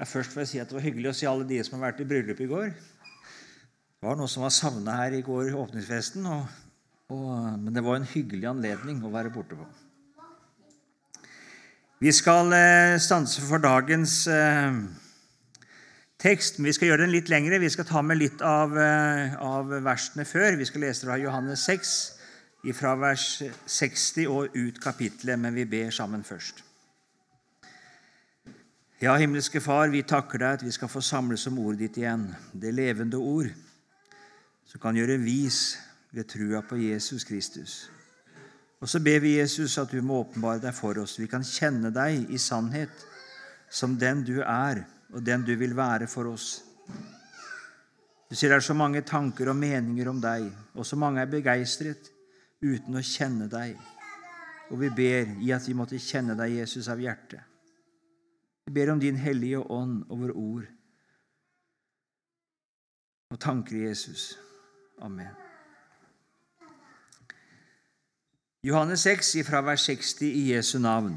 Ja, først får jeg si at Det var hyggelig å se alle de som har vært i bryllup i går. Det var noen som var savna her i går i åpningsfesten, og, og, men det var en hyggelig anledning å være borte på. Vi skal eh, stanse for dagens eh, tekst, men vi skal gjøre den litt lengre. Vi skal ta med litt av, eh, av versene før. Vi skal lese fra Johannes 6, fra vers 60 og ut kapitlet, men vi ber sammen først. Ja, himmelske Far, vi takker deg at vi skal få samles om ordet ditt igjen, det levende ord, som kan gjøre vis ved trua på Jesus Kristus. Og så ber vi Jesus at du må åpenbare deg for oss. Vi kan kjenne deg i sannhet som den du er, og den du vil være for oss. Du sier det er så mange tanker og meninger om deg, og så mange er begeistret uten å kjenne deg. Og vi ber i at vi måtte kjenne deg, Jesus, av hjertet. Vi ber om din hellige ånd over ord og tanker i Jesus. Amen. Johannes 6, fra vers 60 i Jesu navn.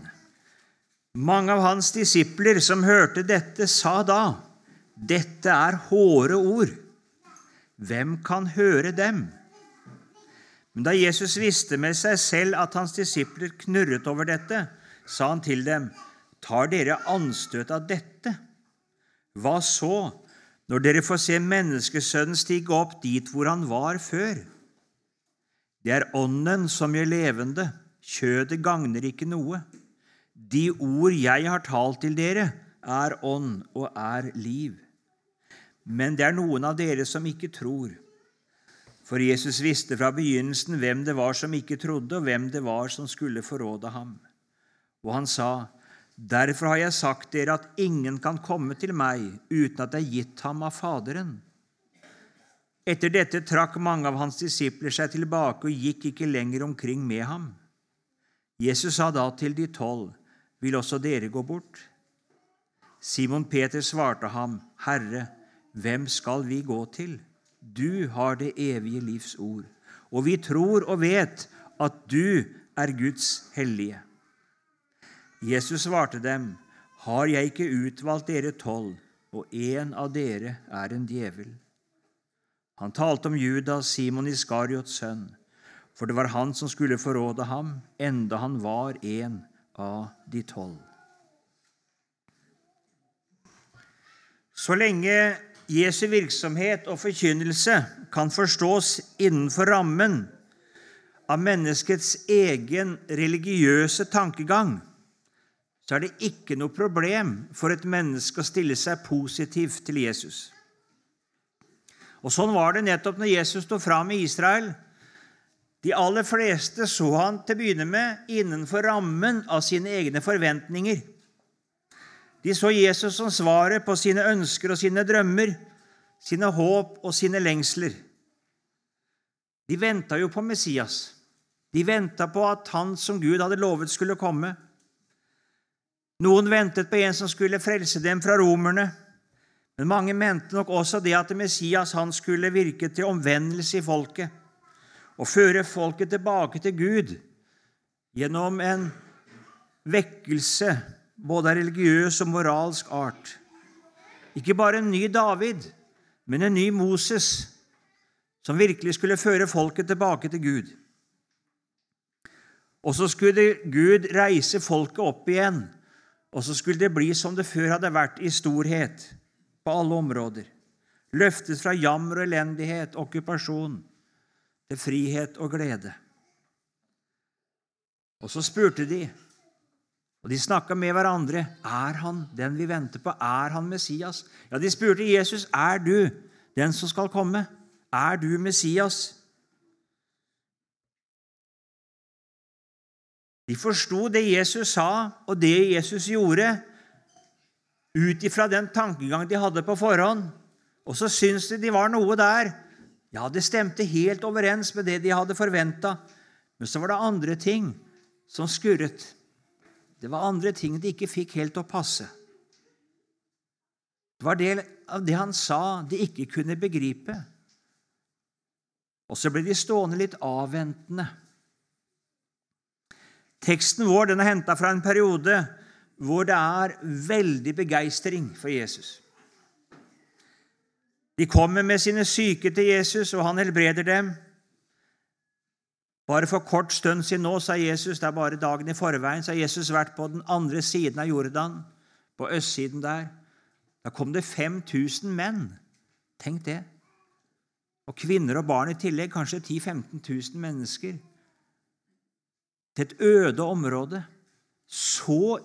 Mange av hans disipler som hørte dette, sa da:" Dette er hårde ord. Hvem kan høre dem? Men da Jesus visste med seg selv at hans disipler knurret over dette, sa han til dem:" Tar dere anstøt av dette? Hva så, når dere får se Menneskesønnen stige opp dit hvor han var før? Det er Ånden som gjør levende, kjødet gagner ikke noe. De ord jeg har talt til dere, er ånd og er liv. Men det er noen av dere som ikke tror. For Jesus visste fra begynnelsen hvem det var som ikke trodde, og hvem det var som skulle forråde ham. Og han sa, Derfor har jeg sagt dere at ingen kan komme til meg uten at det er gitt ham av Faderen. Etter dette trakk mange av hans disipler seg tilbake og gikk ikke lenger omkring med ham. Jesus sa da til de tolv, Vil også dere gå bort? Simon Peter svarte ham, Herre, hvem skal vi gå til? Du har det evige livs ord, og vi tror og vet at du er Guds hellige. Jesus svarte dem, Har jeg ikke utvalgt dere tolv, og en av dere er en djevel? Han talte om Judas, Simon Iskariots sønn, for det var han som skulle forråde ham, enda han var en av de tolv. Så lenge Jesu virksomhet og forkynnelse kan forstås innenfor rammen av menneskets egen religiøse tankegang, så er det ikke noe problem for et menneske å stille seg positivt til Jesus. Og Sånn var det nettopp når Jesus sto fram i Israel. De aller fleste så han til å begynne med innenfor rammen av sine egne forventninger. De så Jesus som svaret på sine ønsker og sine drømmer, sine håp og sine lengsler. De venta jo på Messias. De venta på at han som Gud hadde lovet, skulle komme. Noen ventet på en som skulle frelse dem fra romerne. Men mange mente nok også det at Messias han skulle virke til omvendelse i folket og føre folket tilbake til Gud gjennom en vekkelse både av religiøs og moralsk art. Ikke bare en ny David, men en ny Moses, som virkelig skulle føre folket tilbake til Gud. Og så skulle Gud reise folket opp igjen og så skulle det bli som det før hadde vært, i storhet på alle områder. Løftet fra jammer og elendighet, okkupasjon, til frihet og glede. Og så spurte de, og de snakka med hverandre, er han den vi venter på? Er han Messias? Ja, De spurte Jesus, er du den som skal komme? Er du Messias? De forsto det Jesus sa, og det Jesus gjorde, ut ifra den tankegang de hadde på forhånd. Og så syntes de de var noe der. Ja, det stemte helt overens med det de hadde forventa. Men så var det andre ting som skurret. Det var andre ting de ikke fikk helt å passe. Det var del av det han sa, de ikke kunne begripe. Og så ble de stående litt avventende. Teksten vår den er henta fra en periode hvor det er veldig begeistring for Jesus. De kommer med sine syke til Jesus, og han helbreder dem. Bare for kort stund siden nå, sa Jesus, det er bare dagen i forveien, så har Jesus vært på den andre siden av Jordan, på østsiden der. Da kom det 5000 menn. Tenk det. Og kvinner og barn i tillegg, kanskje 10 000-15 000 mennesker. Til et øde område. Så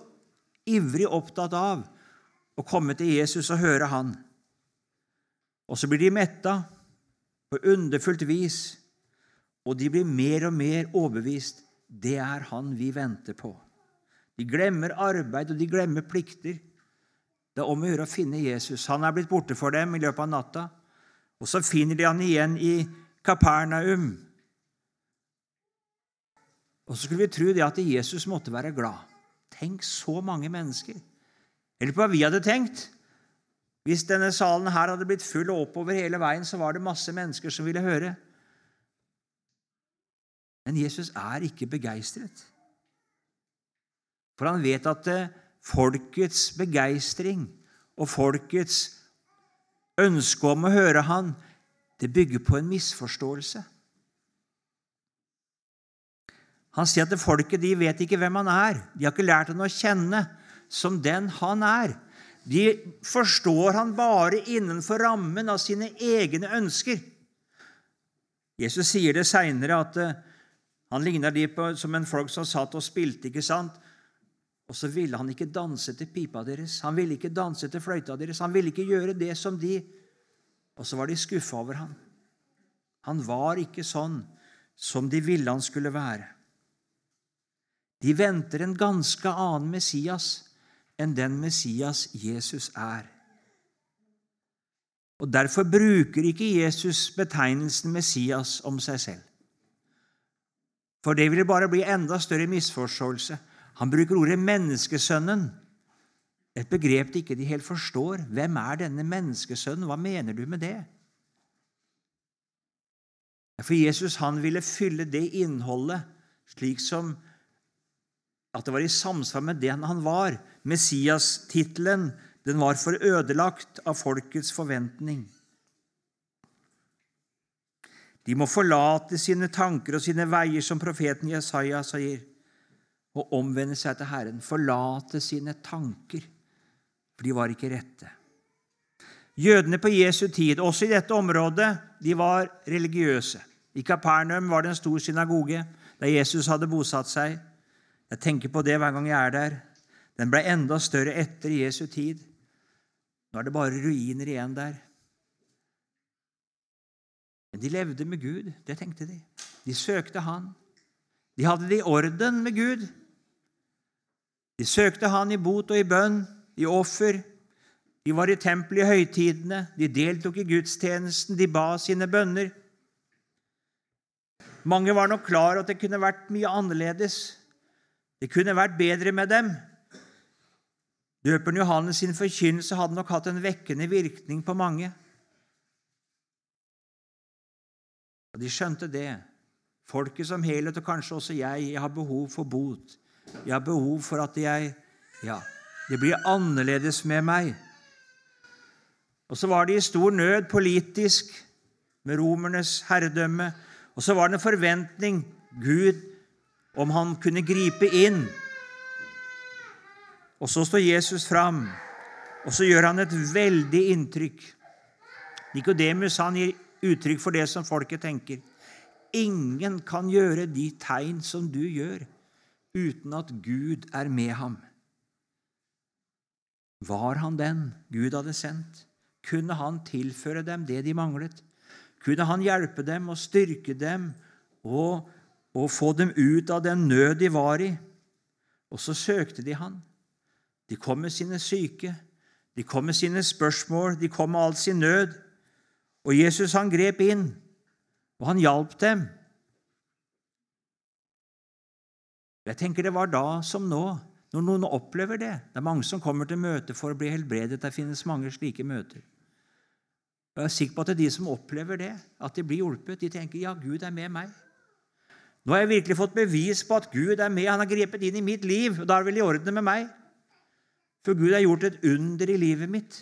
ivrig opptatt av å komme til Jesus og høre han. Og så blir de metta på underfullt vis, og de blir mer og mer overbevist. Det er han vi venter på. De glemmer arbeid, og de glemmer plikter. Det er om å gjøre å finne Jesus. Han er blitt borte for dem i løpet av natta. Og så finner de han igjen i Kapernaum. Og så skulle vi tro det at Jesus måtte være glad. Tenk så mange mennesker. Eller på hva vi hadde tenkt. Hvis denne salen her hadde blitt full og oppover hele veien, så var det masse mennesker som ville høre. Men Jesus er ikke begeistret. For han vet at eh, folkets begeistring og folkets ønske om å høre han, det bygger på en misforståelse. Han sier at folket de vet ikke hvem han er. De har ikke lært han å kjenne som den han er. De forstår han bare innenfor rammen av sine egne ønsker. Jesus sier det seinere at uh, han ligner de på, som en folk som satt og spilte. ikke sant? Og så ville han ikke danse til pipa deres. Han ville ikke danse til fløyta deres. Han ville ikke gjøre det som de Og så var de skuffa over ham. Han var ikke sånn som de ville han skulle være. De venter en ganske annen Messias enn den Messias Jesus er. Og Derfor bruker ikke Jesus betegnelsen Messias om seg selv. For det ville bare bli enda større misforståelse. Han bruker ordet 'menneskesønnen', et begrep de ikke helt forstår. Hvem er denne menneskesønnen? Hva mener du med det? For Jesus han ville fylle det innholdet slik som at det var i samsvar med den han var. Messias-tittelen den var for ødelagt av folkets forventning. De må forlate sine tanker og sine veier, som profeten Jesaja sier, og omvende seg til Herren. Forlate sine tanker, for de var ikke rette. Jødene på Jesu tid, også i dette området, de var religiøse. I Kapernaum var det en stor synagoge der Jesus hadde bosatt seg. Jeg tenker på det hver gang jeg er der. Den ble enda større etter Jesu tid. Nå er det bare ruiner igjen der. Men de levde med Gud, det tenkte de. De søkte Han. De hadde det i orden med Gud. De søkte Han i bot og i bønn, i offer. De var i tempelet i høytidene, de deltok i gudstjenesten, de ba sine bønner. Mange var nok klar over at det kunne vært mye annerledes. Det kunne vært bedre med dem. Døperen Johannes sin forkynnelse hadde nok hatt en vekkende virkning på mange. Og De skjønte det. Folket som helhet, og kanskje også jeg, jeg har behov for bot. Jeg har behov for at jeg Ja, det blir annerledes med meg. Og så var de i stor nød politisk, med romernes herredømme. Og så var det en forventning Gud om han kunne gripe inn. Og så står Jesus fram, og så gjør han et veldig inntrykk. Nikodemus gir uttrykk for det som folket tenker. Ingen kan gjøre de tegn som du gjør, uten at Gud er med ham. Var han den Gud hadde sendt? Kunne han tilføre dem det de manglet? Kunne han hjelpe dem og styrke dem og og få dem ut av den nød de var i. Og så søkte de han. De kom med sine syke, de kom med sine spørsmål, de kom med all sin nød. Og Jesus han grep inn, og han hjalp dem. Jeg tenker det var da som nå, når noen opplever det. Det er mange som kommer til møte for å bli helbredet. Det finnes mange slike møter. Jeg er sikker på at det er de som opplever det, at de blir hjulpet. De tenker ja, Gud er med meg. Nå har jeg virkelig fått bevis på at Gud er med. Han har grepet inn i mitt liv, og da er det vel i orden med meg. For Gud har gjort et under i livet mitt.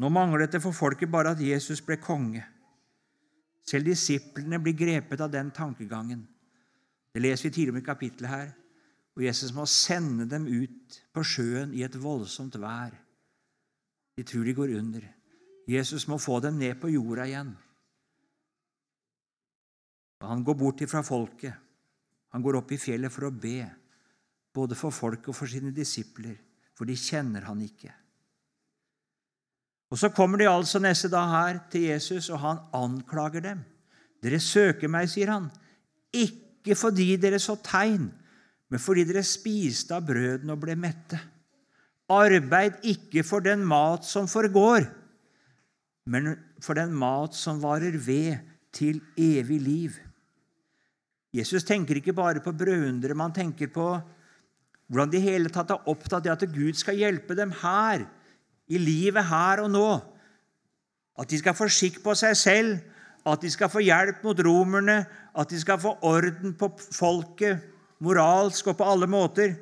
Nå manglet det for folket bare at Jesus ble konge. Selv disiplene blir grepet av den tankegangen. Det leser vi tidligere i kapittelet her. Og Jesus må sende dem ut på sjøen i et voldsomt vær. De tror de går under. Jesus må få dem ned på jorda igjen. Og Han går bort ifra folket. Han går opp i fjellet for å be, både for folket og for sine disipler, for de kjenner han ikke. Og Så kommer de altså neste dag her til Jesus, og han anklager dem. Dere søker meg, sier han, ikke fordi dere så tegn, men fordi dere spiste av brødene og ble mette. Arbeid ikke for den mat som forgår, men for den mat som varer ved til evig liv. Jesus tenker ikke bare på brødhundre, men han tenker på hvordan de hele tatt er opptatt av at Gud skal hjelpe dem her i livet her og nå. At de skal få skikk på seg selv, at de skal få hjelp mot romerne, at de skal få orden på folket, moralsk og på alle måter.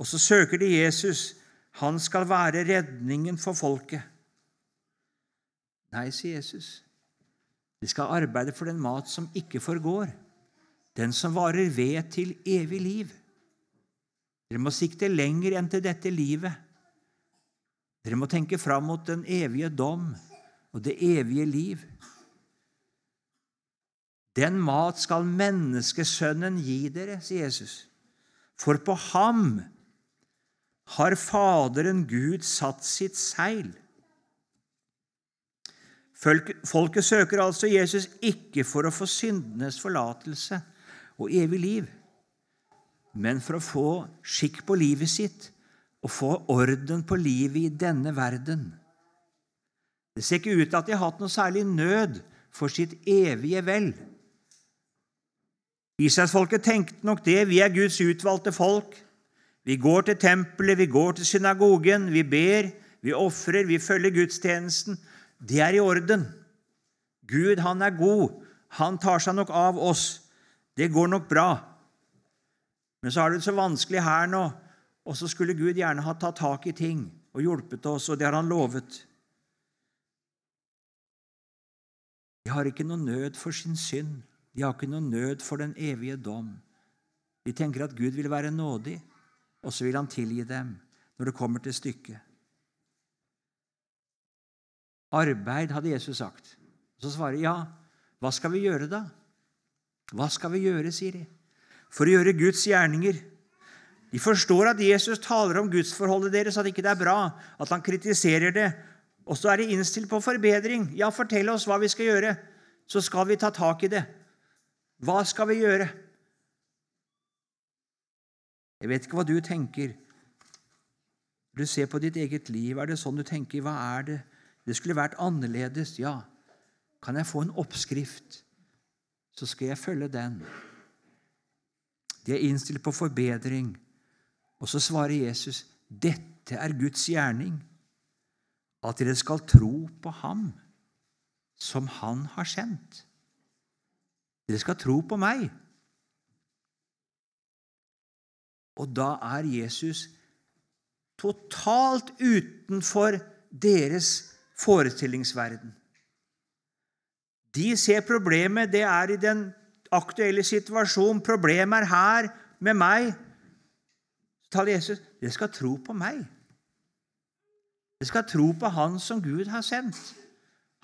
Og så søker de Jesus. Han skal være redningen for folket. Nei, sier Jesus. De skal arbeide for den mat som ikke forgår, den som varer ved til evig liv. Dere må sikte lenger enn til dette livet. Dere må tenke fram mot den evige dom og det evige liv. Den mat skal menneskesønnen gi dere, sier Jesus. For på ham har Faderen Gud satt sitt seil. Folket søker altså Jesus ikke for å få syndenes forlatelse og evig liv, men for å få skikk på livet sitt og få orden på livet i denne verden. Det ser ikke ut til at de har hatt noe særlig nød for sitt evige vel. Israelsfolket tenkte nok det. Vi er Guds utvalgte folk. Vi går til tempelet, vi går til synagogen, vi ber, vi ofrer, vi følger gudstjenesten. Det er i orden. Gud, han er god. Han tar seg nok av oss. Det går nok bra. Men så har det så vanskelig her nå og så skulle Gud gjerne ha tatt tak i ting og hjulpet oss, og det har han lovet. De har ikke noe nød for sin synd. De har ikke noe nød for den evige dom. De tenker at Gud vil være nådig, og så vil han tilgi dem når det kommer til stykket. Arbeid, hadde Jesus sagt. Så svarer ja, hva skal vi gjøre da? Hva skal vi gjøre, sier de, for å gjøre Guds gjerninger? De forstår at Jesus taler om gudsforholdet deres, at ikke det er bra, at han kritiserer det. Og så er de innstilt på forbedring. Ja, fortell oss hva vi skal gjøre, så skal vi ta tak i det. Hva skal vi gjøre? Jeg vet ikke hva du tenker. Du ser på ditt eget liv. Er det sånn du tenker? Hva er det? Det skulle vært annerledes. Ja. Kan jeg få en oppskrift, så skal jeg følge den. De er innstilt på forbedring. Og så svarer Jesus, 'Dette er Guds gjerning, at dere skal tro på Ham som Han har sendt.' Dere skal tro på meg. Og da er Jesus totalt utenfor deres forestillingsverden. De ser problemet, det er i den aktuelle situasjonen. Problemet er her med meg taler Jesus dere skal tro på meg. Dere skal tro på Han som Gud har sendt.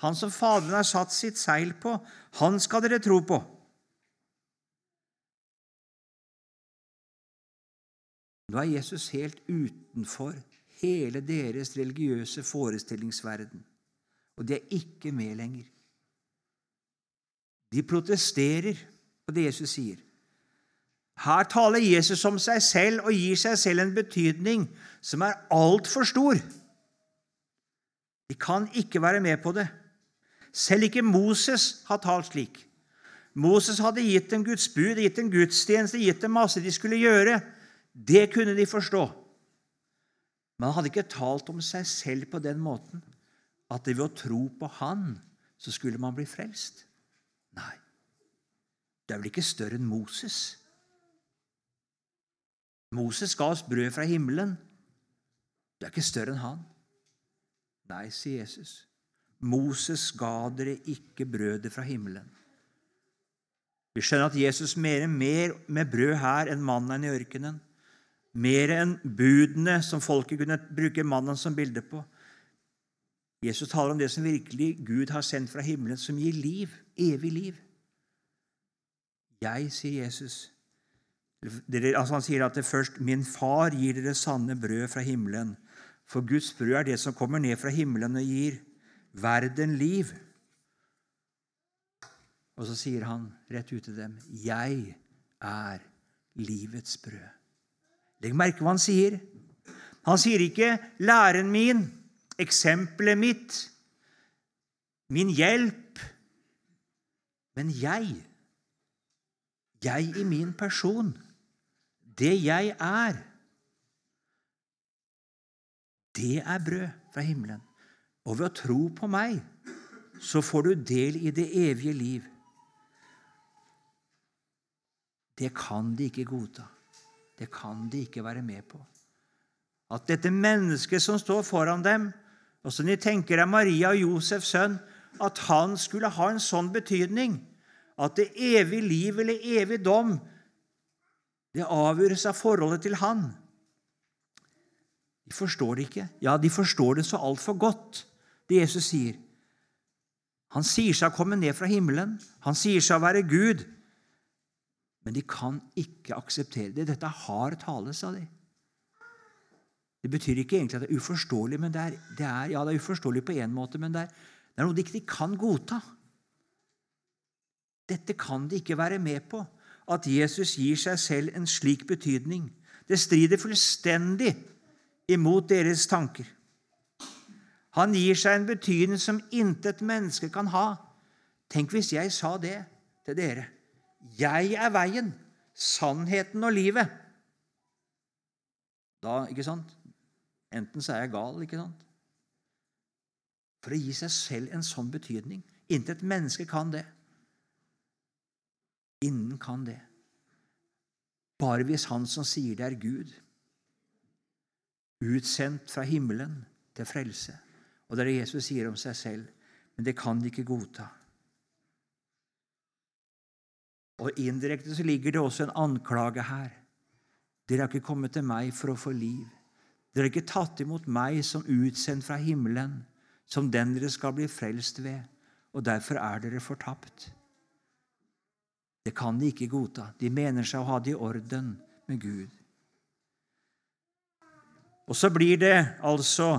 Han som Faderen har satt sitt seil på. Han skal dere tro på. Nå er Jesus helt utenfor hele deres religiøse forestillingsverden, og de er ikke med lenger. De protesterer på det Jesus sier. Her taler Jesus om seg selv og gir seg selv en betydning som er altfor stor. De kan ikke være med på det. Selv ikke Moses har talt slik. Moses hadde gitt dem Guds bud, gitt dem gudstjeneste, gitt dem masse de skulle gjøre. Det kunne de forstå. Men han hadde ikke talt om seg selv på den måten at det ved å tro på Han så skulle man bli frelst. Nei, det er vel ikke større enn Moses. Moses ga oss brød fra himmelen. Du er ikke større enn han. Nei, sier Jesus. Moses ga dere ikke brødet fra himmelen. Vi skjønner at Jesus mener mer med brød her enn mannen i ørkenen. Mer enn budene som folket kunne bruke mannen som bilde på. Jesus taler om det som virkelig Gud har sendt fra himmelen, som gir liv, evig liv. Jeg, sier Jesus. Altså han sier at det først 'Min far gir dere sanne brød fra himmelen'. For Guds brød er det som kommer ned fra himmelen og gir verden liv. Og så sier han rett ut til dem, 'Jeg er livets brød'. Legg merke hva han sier. Han sier ikke 'læren min', 'eksempelet mitt', 'min hjelp', men jeg. Jeg i min person. Det jeg er. Det er brød fra himmelen. Og ved å tro på meg så får du del i det evige liv. Det kan de ikke godta. Det kan de ikke være med på. At dette mennesket som står foran dem, og som de tenker er Maria og Josefs sønn, at han skulle ha en sånn betydning at det evige liv eller evig dom det avgjøres av forholdet til han. De forstår det ikke. Ja, de forstår det så altfor godt, det Jesus sier. Han sier seg å komme ned fra himmelen. Han sier seg å være Gud. Men de kan ikke akseptere det. Dette er hard tale, sa de. Det betyr ikke egentlig at det er uforståelig, men det er, det er ja, det er uforståelig på én måte, men det er, det er noe de ikke kan godta. Dette kan de ikke være med på, at Jesus gir seg selv en slik betydning. Det strider fullstendig imot deres tanker. Han gir seg en betydning som intet menneske kan ha. Tenk hvis jeg sa det til dere. Jeg er veien, sannheten og livet. Da, ikke sant? Enten så er jeg gal, ikke sant? For å gi seg selv en sånn betydning. Intet menneske kan det. Ingen kan det. Bare hvis Han som sier det, er Gud. Utsendt fra himmelen til frelse. Og det er det Jesus sier om seg selv. Men det kan de ikke godta. Og indirekte så ligger det også en anklage her. Dere har ikke kommet til meg for å få liv. Dere har ikke tatt imot meg som utsendt fra himmelen, som den dere skal bli frelst ved, og derfor er dere fortapt. Det kan de ikke godta. De mener seg å ha det i orden med Gud. Og så blir det altså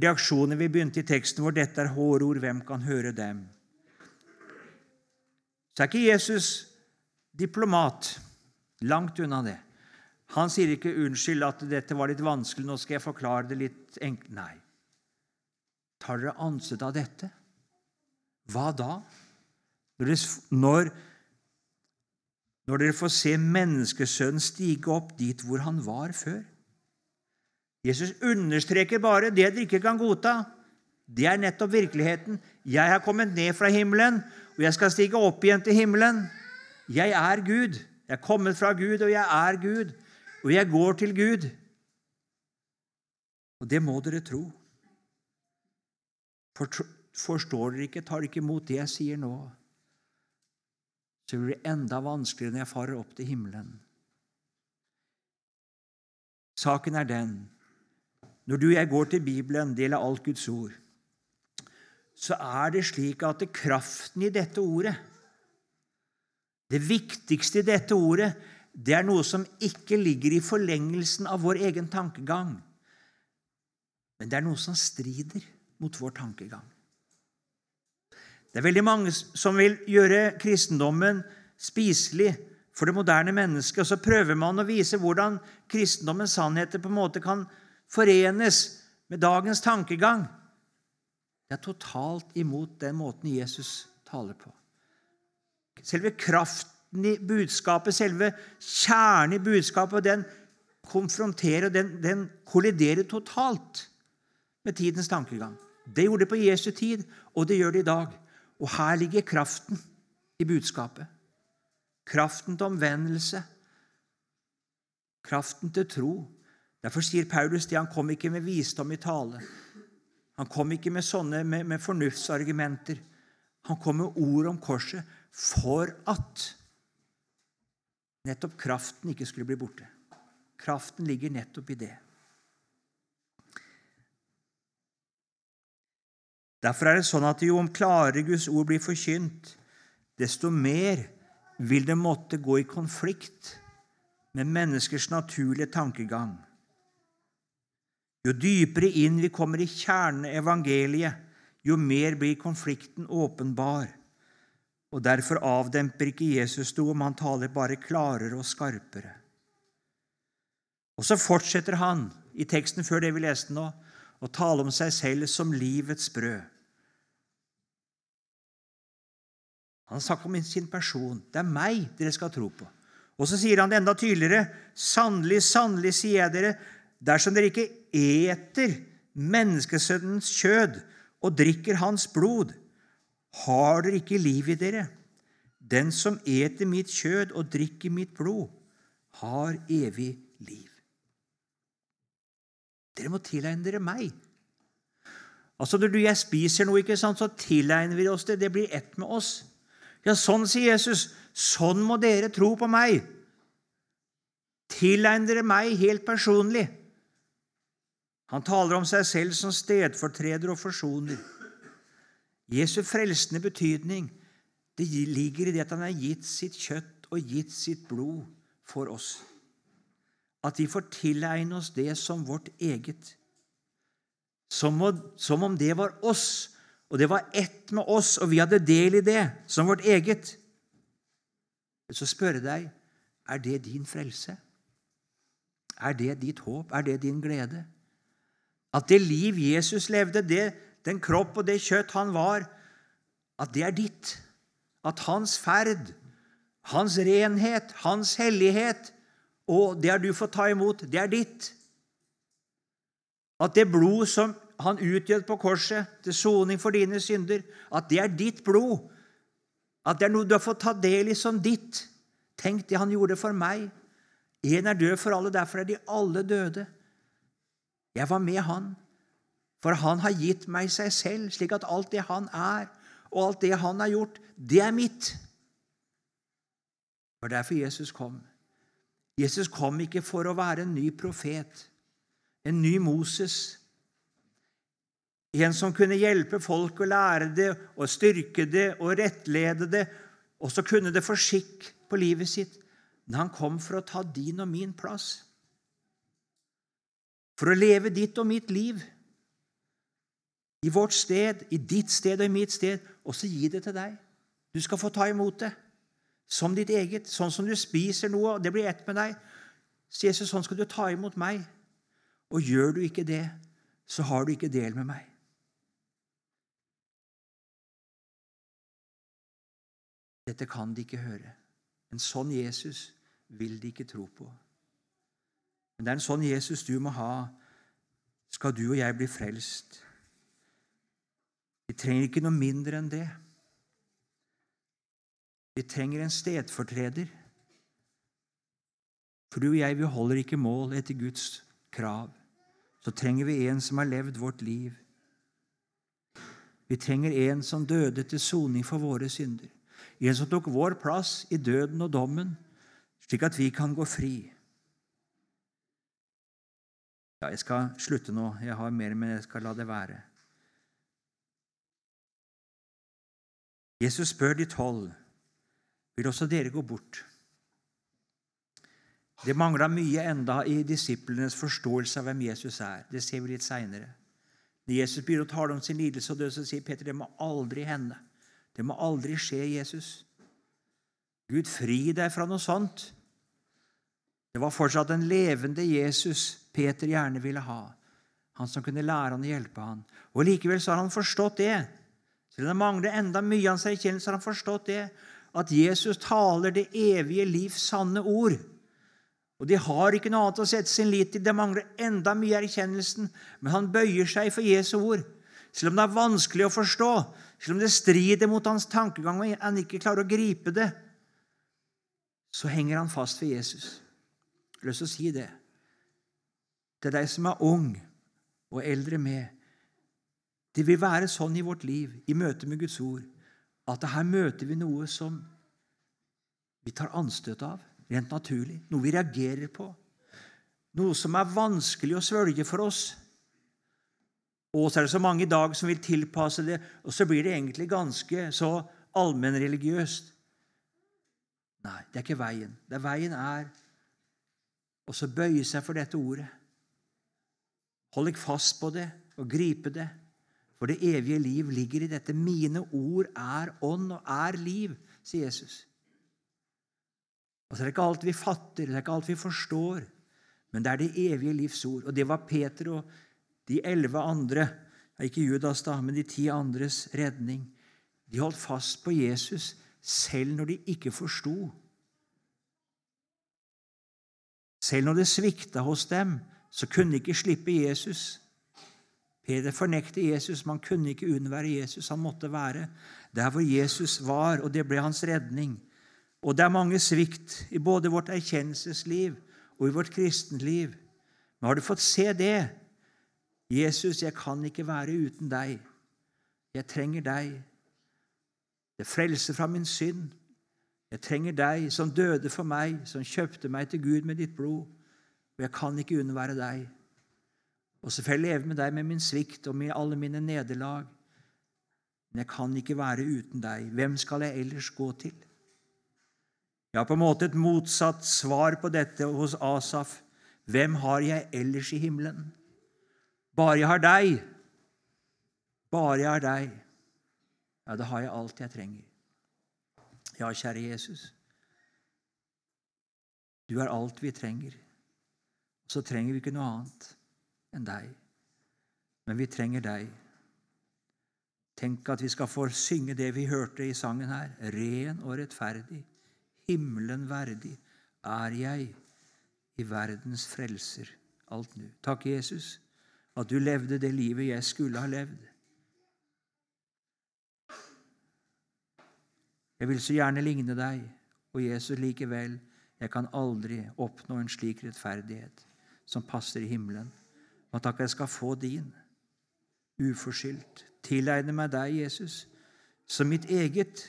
reaksjoner vi begynte i teksten, hvor dette er hårord. Hvem kan høre dem? så er ikke Jesus diplomat. Langt unna det. Han sier ikke 'unnskyld at dette var litt vanskelig, nå skal jeg forklare det litt enkelt'. Nei. Tar dere ansett av dette? Hva da? Når, når dere får se menneskesønnen stige opp dit hvor han var før? Jesus understreker bare det dere ikke kan godta. Det er nettopp virkeligheten. Jeg har kommet ned fra himmelen, og jeg skal stige opp igjen til himmelen. Jeg er Gud. Jeg er kommet fra Gud, og jeg er Gud. Og jeg går til Gud. Og det må dere tro. Forstår dere ikke, tar dere ikke imot det jeg sier nå, så blir det enda vanskeligere når jeg farer opp til himmelen. Saken er den når du og jeg går til Bibelen, del av alt Guds ord, så er det slik at det kraften i dette ordet Det viktigste i dette ordet, det er noe som ikke ligger i forlengelsen av vår egen tankegang, men det er noe som strider mot vår tankegang. Det er veldig mange som vil gjøre kristendommen spiselig for det moderne mennesket, og så prøver man å vise hvordan kristendommens sannheter på en måte kan forenes med dagens tankegang. Det er totalt imot den måten Jesus taler på. Selve kraften i budskapet, selve kjernen i budskapet, den konfronterer, den, den kolliderer totalt med tidens tankegang. Det gjorde det på Jesu tid, og det gjør det i dag. Og her ligger kraften i budskapet. Kraften til omvendelse. Kraften til tro. Derfor sier Paulus det. Han kom ikke med visdom i tale. Han kom ikke med sånne med, med fornuftsargumenter. Han kom med ord om korset for at nettopp kraften ikke skulle bli borte. Kraften ligger nettopp i det. Derfor er det sånn at jo om klarere Guds ord blir forkynt, desto mer vil det måtte gå i konflikt med menneskers naturlige tankegang. Jo dypere inn vi kommer i kjernen evangeliet, jo mer blir konflikten åpenbar. Og Derfor avdemper ikke Jesus noe, men han taler bare klarere og skarpere. Og så fortsetter han i teksten før det vi leste nå, å tale om seg selv som livets brød. Han snakker om sin person. Det er meg dere skal tro på. Og så sier han det enda tydeligere. Sannelig, sannelig, sier jeg dere, dersom dere ikke eter menneskesønnens kjød og drikker hans blod, har dere ikke liv i dere. Den som eter mitt kjød og drikker mitt blod, har evig liv. Dere må tilegne dere meg. Altså Når du og jeg spiser noe, ikke sant, så tilegner vi oss det. Det blir ett med oss. Ja, sånn sier Jesus. Sånn må dere tro på meg. Tilegn dere meg helt personlig. Han taler om seg selv som stedfortreder og forsoner. Jesu frelsende betydning det ligger i det at han har gitt sitt kjøtt og gitt sitt blod for oss. At vi får tilegne oss det som vårt eget. Som, om det var oss, og det var ett med oss, og vi hadde del i det som vårt eget. Så spør jeg deg er det din frelse? Er det ditt håp? Er det din glede? At det liv Jesus levde, det, den kropp og det kjøtt han var, at det er ditt. At hans ferd, hans renhet, hans hellighet og det har du fått ta imot, det er ditt. At det blod som han utgjød på korset til soning for dine synder, at det er ditt blod. At det er noe du har fått ta del i som ditt. Tenk det han gjorde for meg. En er død for alle, derfor er de alle døde. Jeg var med han, for han har gitt meg seg selv, slik at alt det han er, og alt det han har gjort, det er mitt. Det var derfor Jesus kom. Jesus kom ikke for å være en ny profet, en ny Moses, en som kunne hjelpe folk å lære det og styrke det og rettlede det, og så kunne det få skikk på livet sitt. Men han kom for å ta din og min plass. For å leve ditt og mitt liv. I vårt sted, i ditt sted og i mitt sted. Og så gi det til deg. Du skal få ta imot det som ditt eget. Sånn som du spiser noe, og det blir ett med deg. Så Jesus, sånn skal du ta imot meg. Og gjør du ikke det, så har du ikke del med meg. Dette kan de ikke høre. En sånn Jesus vil de ikke tro på. Men det er en sånn Jesus du må ha, skal du og jeg bli frelst. Vi trenger ikke noe mindre enn det. Vi trenger en stedfortreder. For du og jeg, vi holder ikke mål etter Guds krav. Så trenger vi en som har levd vårt liv. Vi trenger en som døde til soning for våre synder. En som tok vår plass i døden og dommen, slik at vi kan gå fri. Ja, jeg skal slutte nå. Jeg har mer, men jeg skal la det være. Jesus spør de tolv vil også dere gå bort. Det mangla mye enda i disiplenes forståelse av hvem Jesus er. Det ser vi litt seinere. Når Jesus begynner å tale om sin lidelse og død, så sier Peter det må aldri hende. Det må aldri skje, Jesus. Gud, fri deg fra noe sånt. Det var fortsatt den levende Jesus Peter gjerne ville ha. Han som kunne lære han og hjelpe han. Og Likevel så har han forstått det. Selv om det mangler enda mye av hans erkjennelse, har han forstått det. At Jesus taler det evige livs sanne ord. Og De har ikke noe annet å sette sin lit til. Det mangler enda mye i erkjennelsen. Men han bøyer seg for Jesu ord. Selv om det er vanskelig å forstå, selv om det strider mot hans tankegang og han ikke klarer å gripe det, så henger han fast ved Jesus. Jeg har lyst til å si det. Til deg som er ung og eldre med. Det vil være sånn i vårt liv, i møte med Guds ord, at her møter vi noe som vi tar anstøt av, rent naturlig. Noe vi reagerer på. Noe som er vanskelig å svølge for oss. Og så er det så mange i dag som vil tilpasse det, og så blir det egentlig ganske så allmennreligiøst. Nei, det er ikke veien. Det er veien er å bøye seg for dette ordet. Hold deg fast på det og gripe det. For det evige liv ligger i dette. Mine ord er ånd og er liv, sier Jesus. Og så er det ikke alt vi fatter, det er ikke alt vi forstår, men det er det evige livs ord. Og det var Peter og de elleve andre, ikke Judas, da, men de ti andres redning. De holdt fast på Jesus selv når de ikke forsto. Selv når det svikta hos dem, så kunne de ikke slippe Jesus. Peder fornekter Jesus, man kunne ikke unnvære Jesus. Han måtte være der hvor Jesus var, og det ble hans redning. Og det er mange svikt i både vårt erkjennelsesliv og i vårt kristenliv. Men har du fått se det? Jesus, jeg kan ikke være uten deg. Jeg trenger deg. Det frelser fra min synd. Jeg trenger deg som døde for meg, som kjøpte meg til Gud med ditt blod. Og jeg kan ikke unnvære deg. Og så får jeg leve med deg med min svikt og med alle mine nederlag. Men jeg kan ikke være uten deg. Hvem skal jeg ellers gå til? Jeg har på en måte et motsatt svar på dette hos Asaf. Hvem har jeg ellers i himmelen? Bare jeg har deg. Bare jeg har deg. Ja, da har jeg alt jeg trenger. Ja, kjære Jesus. Du er alt vi trenger. Så trenger vi ikke noe annet enn deg. Men vi trenger deg. Tenk at vi skal få synge det vi hørte i sangen her. Ren og rettferdig, himmelen verdig, er jeg i verdens frelser alt nu. Takk, Jesus, at du levde det livet jeg skulle ha levd. Jeg vil så gjerne ligne deg, og Jesus likevel, jeg kan aldri oppnå en slik rettferdighet som passer i himmelen. Og takk, jeg skal få din, uforskyldt. Tilegne meg deg, Jesus, som mitt eget.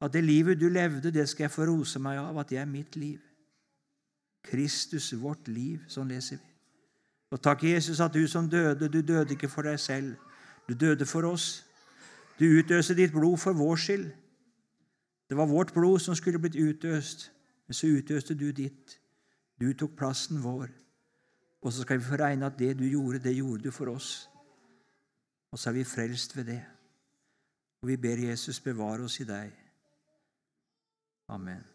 At det livet du levde, det skal jeg få rose meg av, at det er mitt liv. Kristus, vårt liv. Sånn leser vi. Og takk, Jesus, at du som døde, du døde ikke for deg selv. Du døde for oss. Du utøste ditt blod for vår skyld. Det var vårt blod som skulle blitt utøst, men så utøste du ditt. Du tok plassen vår. Og så skal vi få regne at det du gjorde, det gjorde du for oss. Og så er vi frelst ved det. Og vi ber Jesus bevare oss i deg. Amen.